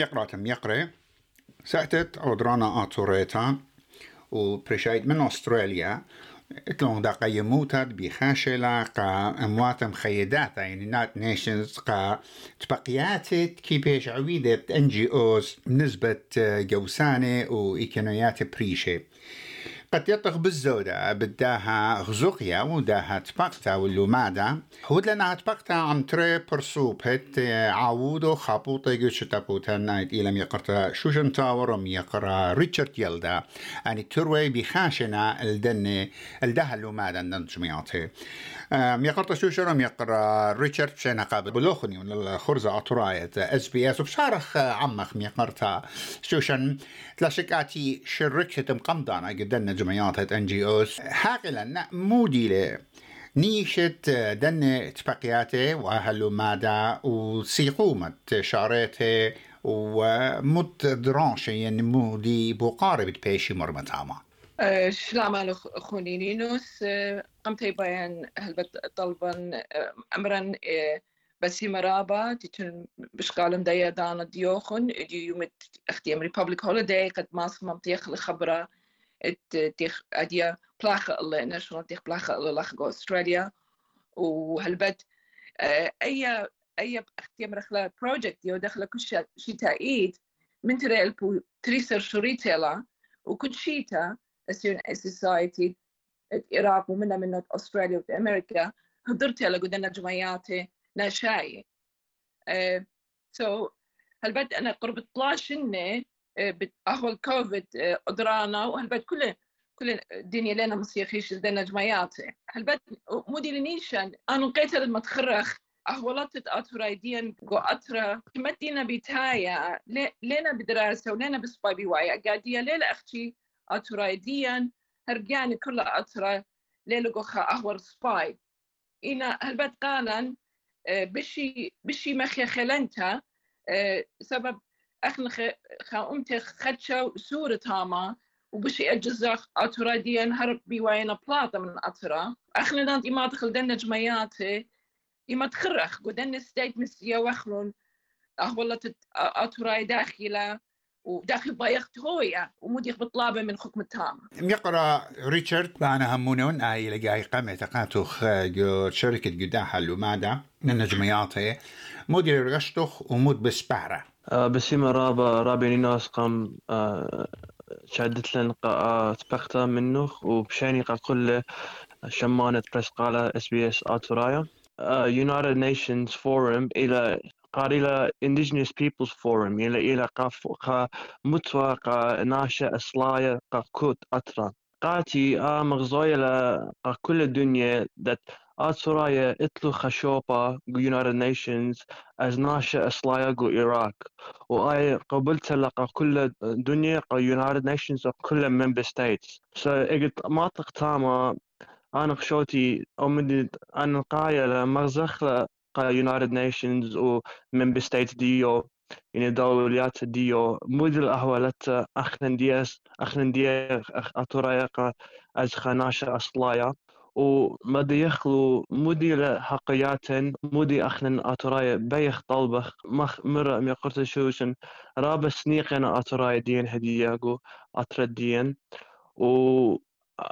ميقراتم يقري سأتت أودرانا آتوريتا وبريشايد من أستراليا. اتلون دا قيموتات بخاشلة قا اموات مخيدات يعني نات نيشنز قا تبقيات كيبيش عويدة ان اوز بنسبة جوسانة وايكونويات بريشة. قد يطغ بالزودة. بداها غزوقيا وداها تبقتا واللومادا هود لنا تبقتا عم تري برسوب هت عاودو خابوطة يجوش تابوتا نايت إلم يقرتا شوشن تاور وم يقرأ ريتشارد يلدا. يعني تروي بخاشنا الدنة الدها اللومادا ننجمياتي يقرأ شوشن وم يقرأ ريتشارد بشينا قابل بلوخني من الخرزة أطراية إس بي إس. وبشارخ عمخ ميقرتا شوشن. تلاشكاتي شركة مقمضانا قدنا جمعيات ان جي اوز حاقلا مودي له نيشت دن تبقياتة وهلو مادا وسيقومة شارته ومت درانشة يعني مودي بقارب بيشي مرمتاما شلام على خونينينوس قمت بيان هلبت طلبا امرا بس مرابا تتن بشقالم دايا دانا ديوخن دي يومت أختيام ريبابليك هوليداي قد ماسك ممتيخ لخبرة تيخ اديا بلاخة الله ناشونال تيخ بلاخة الله لخ أستراليا. وهلبت أي أي اختيام رخلا بروجكت يو دخل كل شي تايد من ترى البو تريسر شريتلا وكل شيتا أسيون سوسايتي العراق ومنها من أستراليا وامريكا حضرت على قدنا جمعياتي ناشاي سو so, هل بد أنا قرب 12 سنه اهو كوفيد قدرانا وهل بد كل كل الدنيا لنا مسيخيش لنا جمعيات. هل بد مودي لنيشان أنا لقيت المتخرخ أهولت أترايدين جو أترا كمدينا بتايا لنا بدراسة ولنا بسباي بوايا قادية ليلة أختي أترايديا هرجاني كل أترا ليلة جو خا أهور سباي. إنا هل قالا بشي بشي مخي خلنتا سبب أخن خاومتي خدشة سورة تاما وبشي اجزاخ اتراديا هرب بيواينا بلاطة من اترا أخن دانت إما دخل دنا جمعياتي إما تخرخ قدن ستيت مسيا وخلون اهولة أتراي داخلة وداخل بايخت هويا ومديخ بطلابة من حكم التام يقرأ ريتشارد. معنا همونون اي لقاي قامة تقاتخ جو شركة قداحة اللومادة من نجمياتي مدير رشتخ ومود بسبارة. بسيما رابا رابي ناس قام آه شادت لنا قا تبقتا منه وبشاني قا كل شمانة بريس قالة إس بي إس اتورايا United Nations Forum إلى قال إلى Indigenous Peoples Forum إلى إلى قاف قا متوى قا ناشا أصلايا قا كوت أترا قاتي آ مغزوية كل الدنيا that أترايا إتلو خشوبا United Nations as ناشا أصلايا قو إيراك وآي قبلت لقا كل الدنيا قا United Nations كل member states. so إجت ما تقتاما أنا خشوتي من أنا قايل مغزخ United Nations و member states ديو يعني دوليات ديو. مودل أهولت أخنن ديس أخنن دي أترايق أز خناشة أصلايا. ومدي يخلو مودي لحقيات مودي أخنن أتراي بيخ طلبخ مخ مرة ميقرت شوشن رابع سنيقنا أتراي دين هدياغو أتردين. و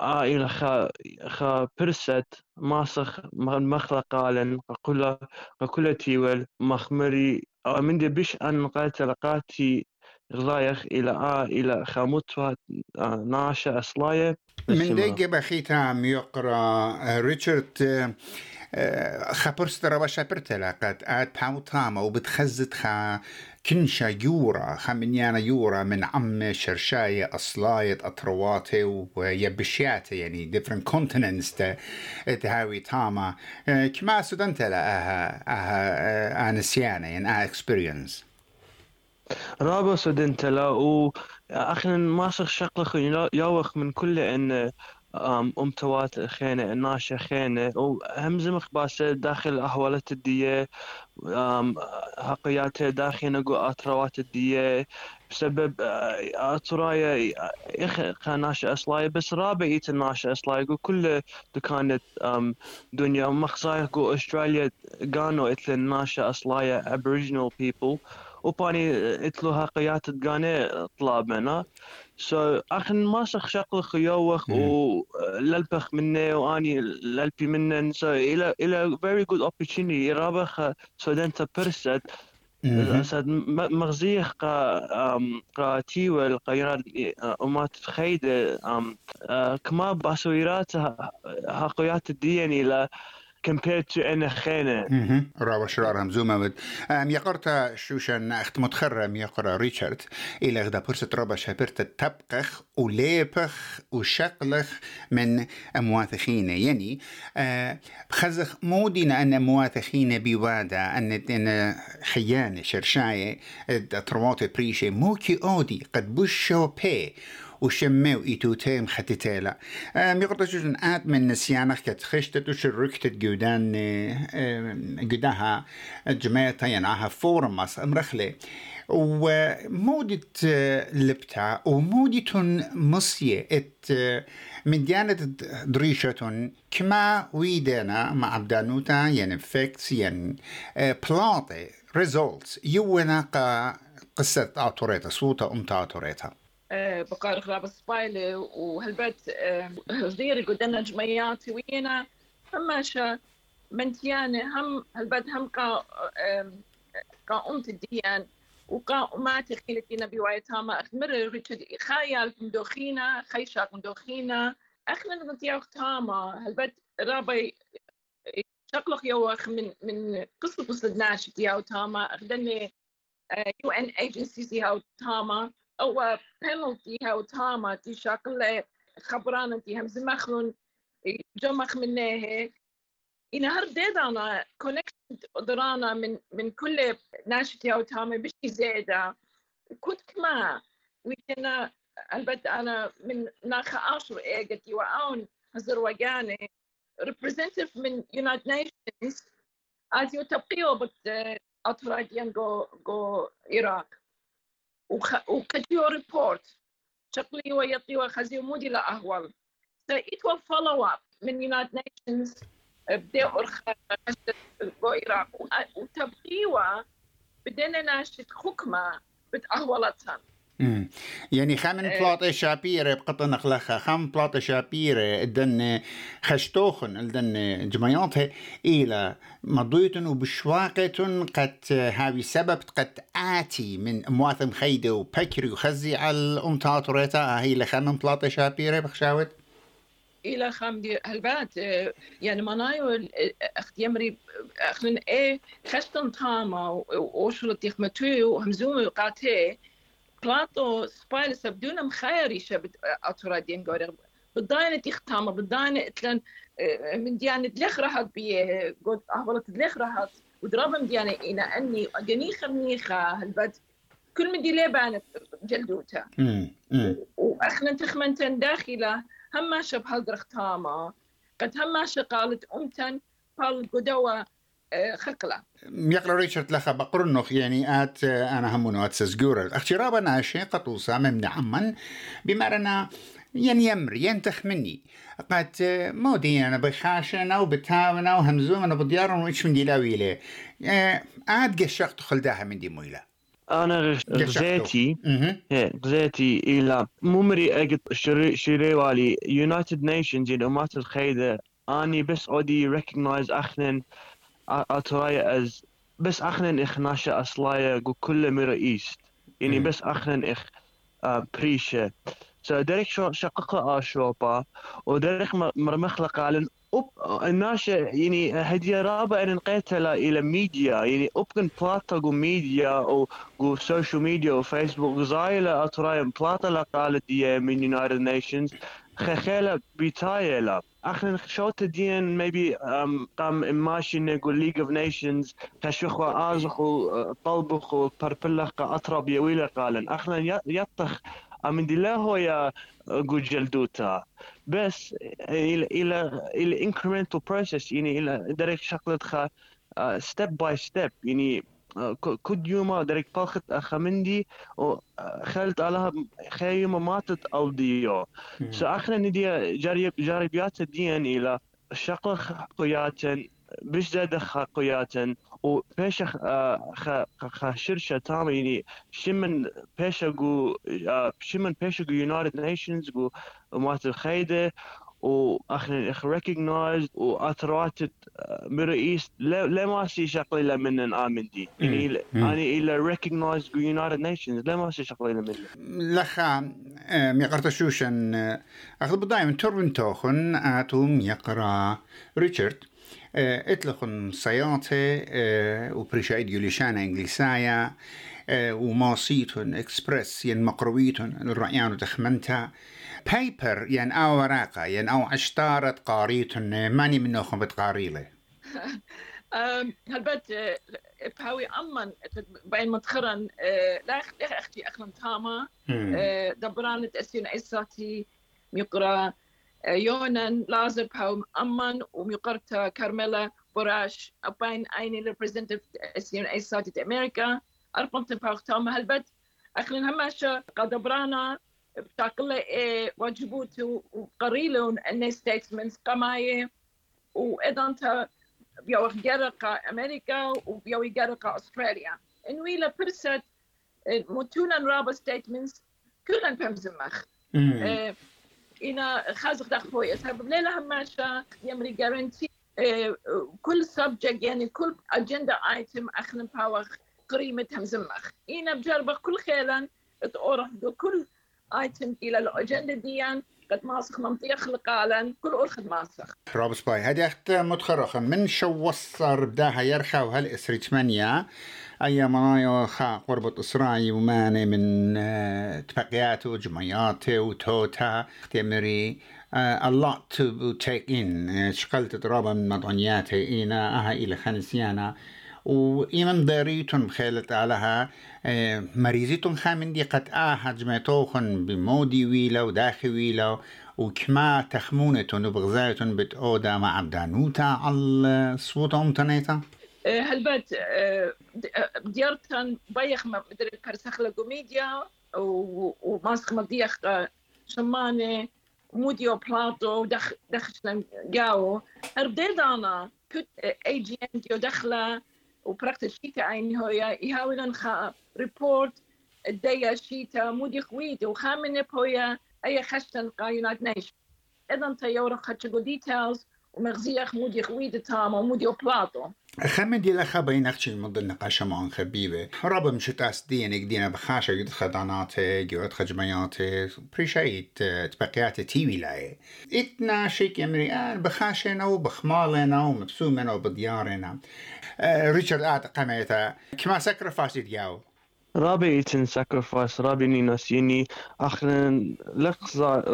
إلى خا خا برست ماسخ مخلق قالن كل كل تيول مخمري من دي بش أن قالت لقاتي غلايخ إلى آ إلى خاموتوا ناشا أصلاية. من دقيقة بخيتها يقرأ ريتشارد خبرست ربا شابرت لقد آت باوتاما وبتخزت خا كنشا يورا خمنيانا يورا من عم شرشاية أصلاية أطرواتي ويبشياتي يعني different continents تهاوي تاما كما سودنت لا أها أها أنسيانا يعني أها experience. رابا سودنت لا و أخنا ماسخ شقلخ يوخ من كل إن أم توات خينة ناشة خينة. وهمزم مخباسة داخل أحوالات الدية. حقيات داخل نقو أطروات الدية. بسبب أطرايا إخ ناشة أصلاية. بس رابع إيت الناشة أصلاية. كل دكانة دنيا. مخصايا قو أستراليا قانو إتل الناشة أصلاية Aboriginal people. وباني اتلوها قيات تقاني طلابنا سو أخن ما شخ شقل خيوخ وللبخ منه وآني للبي منه سو إلى إلى very good opportunity رابخ سو دنت برست سد مغزيخ قا قا تيول قيراد أمات خيد كما باسويرات هاقويات الدين إلى compared to أنا خانة. راوا شرار همزومة ود أم يقرت شوشن أخت متخرم يقرأ ريتشارد. إلى غدا برسة رابا شابرت تبقخ وليبخ وشقلخ من مواثخين يعني أه خزخ مودنا أن مواثخين بوادا أن أن خيانة شرشاية ترواتي بريشي موكي أودي قد بوشو بي. وشميو إيتو تيم ختتيلا ميقرط جوجن آت من نسيانخ كت خشتت وشركتت جودان جداها جماعة ينعها فورم مصر مرخلي ومودة لبتا ومودة مصية إت من ديانة دريشة كما ويدنا مع عبدانوتا ين فيكس ين بلاطي ريزولتس يونا قصة آتوريتا صوتا أمتا آتوريتا بقار غراب سبايلي وهالبيت غير قدنا جمعيات وينا هماشا منتيانة هم هالبيت هم قا قا أمت الديان وقا ما تخيلت لنا بوايتاما أخمر ريتشد خايال مدوخينا خيشاك مدوخينا أخنا نتيا تاما هالبيت رابي شقلق يوخ من من قصة قصة ناش تياو تاما. أخدني يو إن إيجنسيز ياو تاما. أو penalty هاو تاما تي شاكل خبران تي هم زمخلون جمخ منه إن هر ديدانا كونكت درانا من من كل ناشتي أو تاما بشي زيادة. كنت كما ويتنا البته أنا من ناخ عشر إيجتي وأون هزر وجاني representative من United Nations you تبقيو بت أطراديان جو جو إيراق. وكتيو ريبورت. شقلي ويطي خزي مودي لا أهول so it will follow up من United Nations أرخى العراق وتبقيوا بدنا ناشد حكمة بتأهولتها مم. يعني خامن بلاطة شابيرة بقطن نخلخها خام بلاطة شابيرة دن خشتوخن دن جمعياتها إلى مضيتن وبشواقة قد هاوي سبب قد آتي من مواثم خيدة وبكري وخزي على الأمتات وريتا. هي لخامن بلاطة شابيرة بخشاوت؟ إلى خام دي هالبات يعني منايو أخت يمري اخلن إيه خشتن تاما وشلت يخمتو وهمزوم قاتي بلاطو سبايل سبدونا مخيري شبت اترادين غوري بالداينة تختام بالداينة اتلن من ديانة دلخ راحت بيه قلت اهولت دلخ راحت ودرابم ديانة إنا أني جنيخة منيخة هالبد كل من دي ليبانة جلدوتا وأخنا تخمنتن داخلة هما شب هالدرخ تاما قد هما قالت أمتن فالقدوة خقلة يقرا ريتشارد لخا بقرنخ يعني آت أنا همونو آت سزجورة اخترابا ناشي قطوسا من عمن بمرنا ين يمر ينتخ مني قد مودي أنا بخاشنا وبتاونا وهمزومنا بديارنا وإيش من دي لاويلة آت قشقت خلداها من دي مويلة. أنا غزيتي غزيتي إلى ممري اجت شري والي يونايتد نيشنز الامات الخيدة. أني بس اودي ريكوجنايز أخنن. اترايا أز بس أخنن إخ ناشا أصلايا جو كل ميرا إيست. يعني بس أخنن إخ بريشة. سو دريك شو شقق آشوبا ودريك مرمخلق على أوب الناس يعني هدية رابع إن نقيتها إلى ميديا. يعني اوبن بلاتا جو ميديا أو جو سوشيال ميديا وفيسبوك زايلة اترايم بلاتا لا قالت دي من يونايتد نيشنز خخيلة بيتايا لا. اخنا شوت دين ميبي قام ماشي نقول ليج اوف نيشنز خشوخوا ازخو طلبخو بربلخ اطرب يويلا قالن. اخنا يطخ من دي هو يا قول جلدوتا. بس إلى إلى incremental process يعني إلى درك شغلة خا ستيب باي ستيب يعني كل يوم درك باخت اخمندي وخلت علىها خيمة ماتت أو ديو. سو أخنا ندي جاري جاربيات الدين إلى شغلة قيات بش زاد خاقياتن وبيش خ شرشة تام يعني شمن بيش جو شمن بيش جو يونايتد نيشنز جو مات الخيدة واخنا ريكوجنايز وأثراتت ميدل ايست لا ما سي شغله إلا من آمن دي يعني اني إلى ريكوجنايز يونايتد نيشنز لا ما سي شغله إلا من لخا ميقرت شوشن أخذ بدايم توربن توخن آتوم يقرأ. ريتشارد إتلخن سياطة وبريشايد يوليشانا إنجليسايا وماصيتون إكسبرس ين مقرويتون الرأيان وتخمنتا بيبر ين أو ورقة ين أو عشتارة قاريتون ماني منوخم بتقاريله هلبت بهاوي أمن بين متخرن لا أختي أخلن تاما دبرانة أسين إساتي ميقرا يونان لازر بهاو أمن وميقرتا كارميلا براش. أبين أيني representative أسين إساتي أمريكا أربنت بهاو تاما هلبت أخلن هماشا قدبرانا. بتاقل إيه وجبوت وقريلون أن ستيتمنتس قماية. وإذا أنت بيو جرقة أمريكا وبيو جرقة أستراليا. إن ويلا برسات متونا رابا ستيتمنتس كلن بمزمخ إنا خازق داخل فوي أسهب ليلة هماشا يمري جارنتي كل سبجكت يعني كل أجندة آيتم أخلن باوخ قريمة همزمخ إنا بجربة كل خيلا تأورح كل ايتم إلى الأجندة ديان قد ماسخ منطقة خلقالا كل أرخد ماسخ. رابس باي. هذه أخت متخرخة. من شو وصر بداها يرخى وهل إسري ثمانية أي منايو خا قربة إسرائيل وماني من تبقياته وجمعياته وتوتا. اختمري a lot to take in. شقلت ترابا من مطعنياته إينا أها إلى خنسيانا وإيمن داريتون بخيلت علىها مريزيتون خامن دي قد آه جمعتوخن بمودي ويلا وداخي ويلا وكما تخمونتون وبغزايتون بتأودا مع دانوتا على صوتهم تنيتا هلبت ديارتن بيخ ما بدري كرسخ كوميديا وماسخ مديخ شمانة موديو بلاتو دخ دخشن جاو هربدي دانا كنت اي جي ان ديو دخله وبراكتس شيتا عين هو يهاولن خا ريبورت الديا شيتا مودي خويت وخامن بويا أي خشتن قاينات نيش إذا تيورا خاتشو ديتيلز ومغزيخ مودي خويت تام ومودي بلاتو خمن دي لخا بين أختي المضل نقاشة معن خبيبة. رابا مش تأسدين اكدينا بخاشة يد خداناتي يد خجمياتي بريشايت تبقيات تيوي لأي. إتنا شيك امريان بخاشنا وبخمالنا ومبسومنا وبديارنا ريتشارد آت قميتا كما سكرفاسي دياو رابي يتن ساكرفايس رابي نيناس يني اخرن لق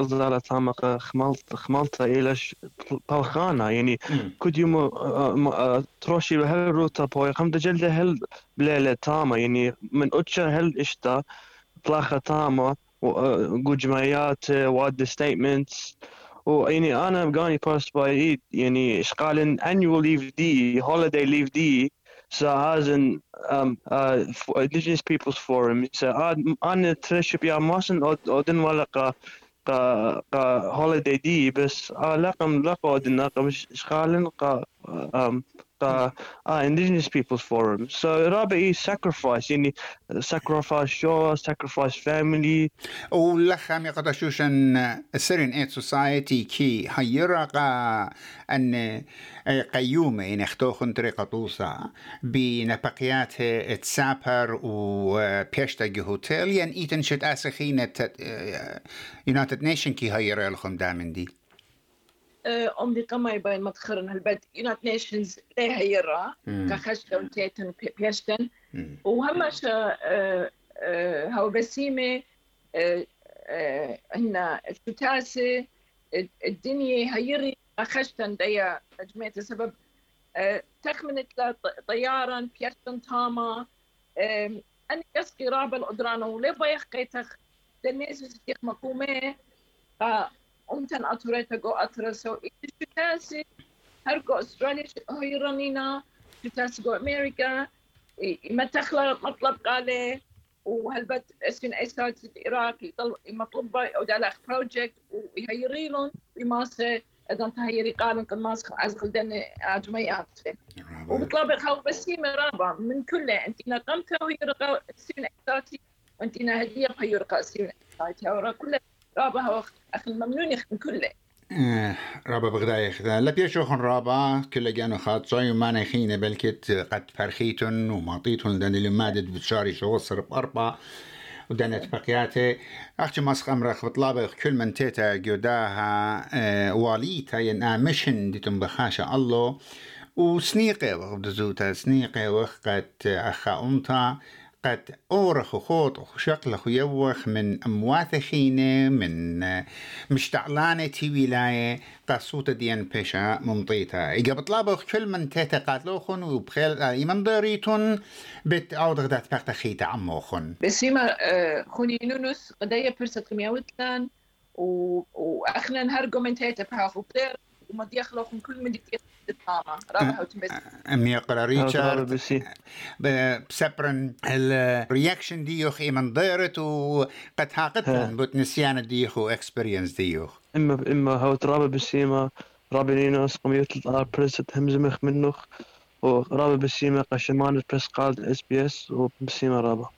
زالة تامق خمالت خمالت إلش بالخانة يعني كد يوم تروشي بهل روتا بوي. خم دجل هل بليلة تاما يعني من اتشا هل إشتا طلاخة تاما وجمعيات واد ستيتمنتس ويعني أنا قاني باست باي يعني شقالن annual leave دي holiday leave دي سأزن um, uh, Indigenous Peoples Forum. أنا ترشب يا ماسن أودن ولا قا قا قا holiday دي بس لقم لقا أودن لقا مش شغالن قا um, uh, uh, Indigenous Peoples Forum. So رابع sacrifice يعني sacrifice show, sacrifice family. ولخم يقدشوشن سرين ايت سوسايتي كي هيرقا أن قيومة يعني اختوخن طريقة طوسا بنبقيات تسابر وبيشتا جهوتيل يعني إيتن شد آسخينة يونايتد نيشن كي هيرا لخم دامن دي. Om die kan mij bij het geren het United Nations لها يرى كخشة وتيتن بيشتن. وهمش هو بسيمة هنا الشتاسة الدنيا هيري خشتن ديا جماعة سبب تخمنت طيارا بيشتن تاما أنا يسقي رابع الأدرانة ولي بيخقيتخ دنيس يستيق umtan atureta go atraso itishutasi har go Australia هيرانينا شتاس go America ما تخلى مطلب قاله وهلبت اسكن اسات العراق يطلب مطلب أو دالخ بروجكت ويهيريلون بماسة اذا هي رقال قماص عزق دن اجميات وبطلب خو بسيمة رابع من كله انت نقمتها وهي رقا سين احساسي وانت هدية هي رقا سين احساسي ورا كله رابع اخ الممنون يخدم كله. رابا بغداي خدا لا بيشوخن رابا كل جانو خاط صاي وما نخينة بلكت قد فرخيتن ومعطيتن دان اللي مادت بتشاري شو صرب أربعة ودنت بقياته أختي مسخ أمرخ بطلابخ كل من تيتا جوداها آه واليتا ينا مشن ديتم بخاشة الله. وسنيقة وخ بدزوتا سنيقة وخ قد أخا أمتا. قد أورخ وخوط وشقلخ ويوخ من أموات خينة من مشتعلانة تي ولاية قصوت ديان بيشا ممطيتا. إيجا بطلابخ كل من تيتا قاتلوخن وبخيل إيمان داريتون بت أو دغدات بقتا خيتا عموخن. بسيما خوني نونس قدايا برسة قمياوتلان وأخنا نهرقو من تيتا بحاخ وبدير وما ديخلوخن كل من الطامة رابحة وتمس أمي قرا ريتشارد بسبرن الرياكشن ديوخ ديرت وقد بوت نسيان ديوخ ديوخ. إما إما هو ترابا بسيما رابي نينوس قمية الار برست همزمخ منوخ ورابا بسيما قشمان برس قالد إس بي إس وبسيما رابا